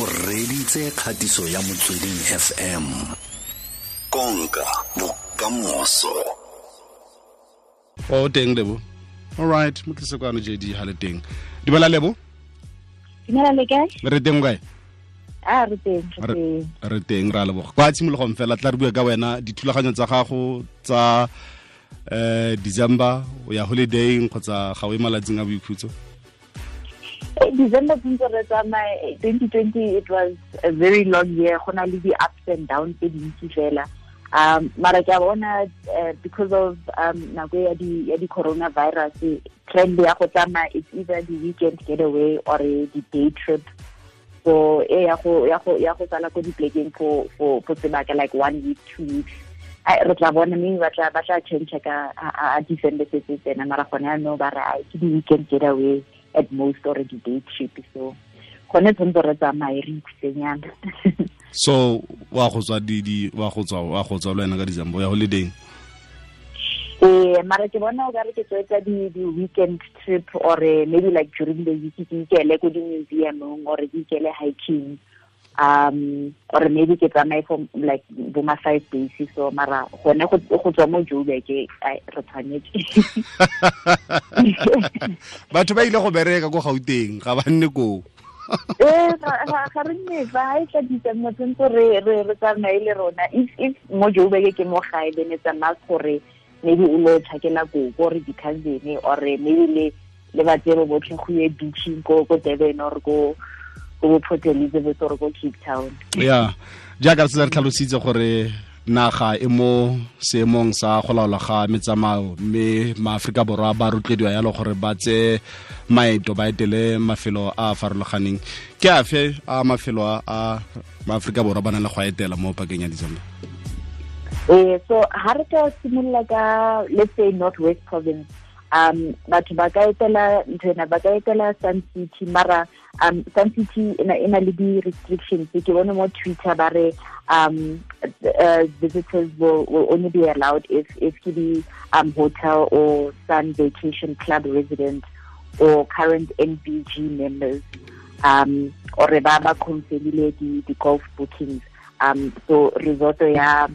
o reditse kgatiso ya motsweding fm konka bokamoso. O teng lebo. Alright mo tlise kwano jd ha le teng. Dumela lebo? Dumela le kae? Re teng kae? A re teng re Re- teng. ra leboga. Kwa tshimologong fela tla re bua ka wena dithulaganyo tsa gago tsa eh december o ya holiday kgotsa ga o e malatsing a boikhutso? Eh, december tshwanetse re tsamaye 2020 it was a very long year. Go le di-ups and downs tse dintsi fela. Um uh, because of um nako ya di ya di-coronavirus trend ya go tsamaya it's either the weekend getaway or di-day trip. So e ya go ya go ya go sala ko diplekeng for for for sebaka like one week two weeks. Re tla bona mme ba tla ba tla change ka a- december se se tsena mara gone yaanong ba re di-weekend getaway at most or di-day trip so gone tshwanetse re tsamaye re ikutsenyana so wa go tswa di wa go tswa wa go tswa lwana ka december ya holiday? Eh mara ke bona o ka re ke tswetsa di di weekend trip or eh, maybe like during the week ke ikele ko di museum or ke ikele hiking um or maybe ke tsamaye for like bo ma five days so mara gone go go tswa mo joburg ai re tshwanetse. Batho ba ile go bereka ko gauteng ga ba nne koo eh ga re nne ha e tla re re re tsamaye le rona. If if mo joburg ke mo gae then it's a must gore maybe o lo tšhakela koko or di-cousin or maybe le le batsebe botlhe go ye beaching ko ko durban or ko ko bo port elizabeth ore ko cape town. Ya jaaka re se re tlhalositse gore naga e mo seemong sa go laola ga metsamao mme maaforika borwa ba rotloediwa yalo gore ba tse maeto ba etele mafelo a a farologaneng. Ke afe a mafelo a- maaforika borwa ba nang le go etela mo pakeng ya december? Eh so ha re ka simolola ka let's say northwest province um batho ba ka etela nthwena ba ka etela sun city mara um sun city e na le di-restrictions. Ke bone mo twitter ba re um uh, visitors will, will only be allowed if if ke di um hotel or sun vacation club resident or current MVG members. Um or ba ba confirmile di di golf bookings. Um so resort ya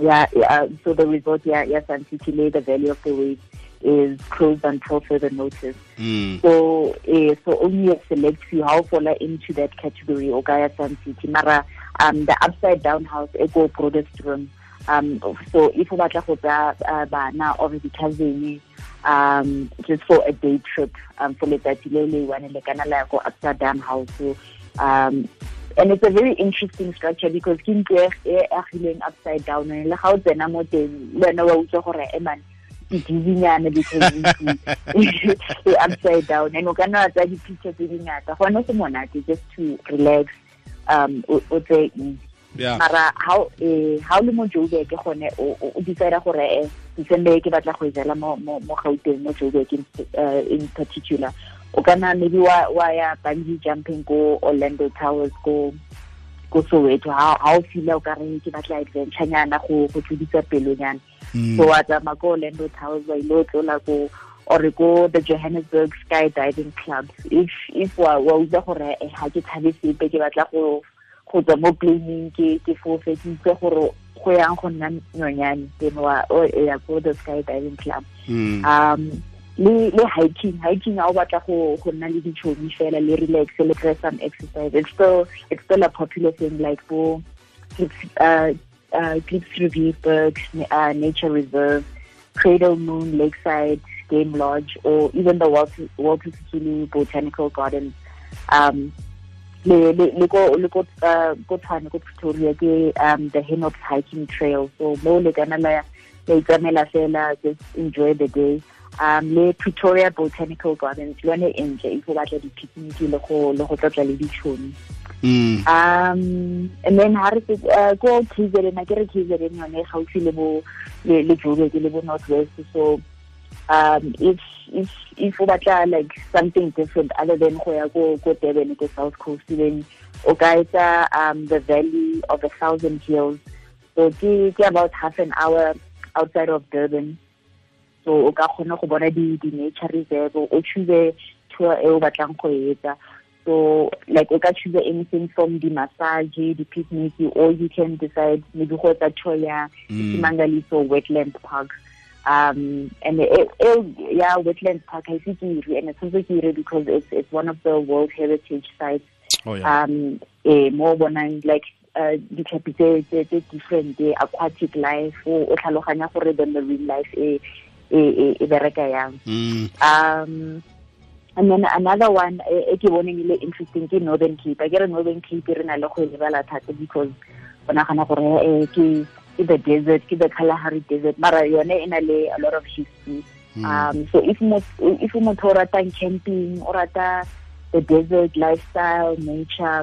yeah, yeah, so the resort, yeah, yes, and City Lay, the Valley of the Waves, is closed until further notice. mm. So, uh, so only a select few how fall into that category, Ogaya Sun City. Mara, um, the upside down house, Echo Protestrum. Um, so if you want to uh, bana or the cousin, um, just for a day trip, um, for the Lele one in the Canala go upside down house. So, um, and it's a very interesting structure because ke ntlo e agileng upside down and le ga o tsena mo teng le wena wa utlwa gore dibinyana because e upside down. And o ka nna tsaya di-picture tse dingata. Gone se monate just to relax um o tse yeah. mara ha o- eh, ha o le mo joburg gone o decide gore eh december ke batla go e jela mo mo gauteng mo joburg in, in particular. O kana maybe wa wa ya bungee jumping ko orlando towers ko ko soweto ha ha o feel o ka re ke batla adventure nyana go go tlodisa pelonyana Mm. so wa tsamaya ko orlando towers wa ile o tlola ko or ko the johannesburg skydiving clubs if if wa wa utlwa gore eh, ha ke tshabe sepe ke batla go go tswa mo planeng ke ke fofe ke itse gore go yang go nna nyonyane then wa o e ya ko the skydiving club Mm. um le le hiking hiking ha o batla go go nna le ditšhomi fela le relax le try some exercise. It's still it's still a popular thing like Cliffs- uh uh Cliffs Review uh, Nature Reserve, Cradle Moon Lakeside Game Lodge, or even the Walter Walter Sisulu Botanical Gardens. Um, le le le go le go uh go tshwane ko Pretoria ke um the Hennops hiking trail. So mo le kana la la itsamela fela just enjoy the day um le Pretoria Botanical Gardens lone e ntle if o batla di picnic le go le go tlotla le ditšhomi Mm. um and then ha re uh, ko KZN a ke re KZN yone gaufi le bo le Joburg le bo Northwest so um if if if o batla like something different other than go ya ko ko Durban ko South Coast then o ka etsa um the Valley of a Thousand Hills. So ke ke about half an hour outside of Durban so o ka kgona go bona di di nature reserve o choose tour e o batlang go e etsa. So like o ka choose anything from the massage the picnic or you can decide maybe go tsa tour ya Simangaliso wetland park. Um and it, yeah wetland park I think and it's also here because it's it's one of the world heritage sites. Oh, yeah. um eh, mo bonang like uh, ditlhapi tse tse different the aquatic life o tlhaloganya gore the marine life e e e bereka yang. Mm. um and then another one e ke boneng e le interesting ke northern cape. Ke re northern cape re na le go e lebala thata because o nagana gore eh, ke ke the desert ke the kalahari desert. Mara yone e na le a lot of history. Um so if mo if motho o ratang camping o rata the desert lifestyle nature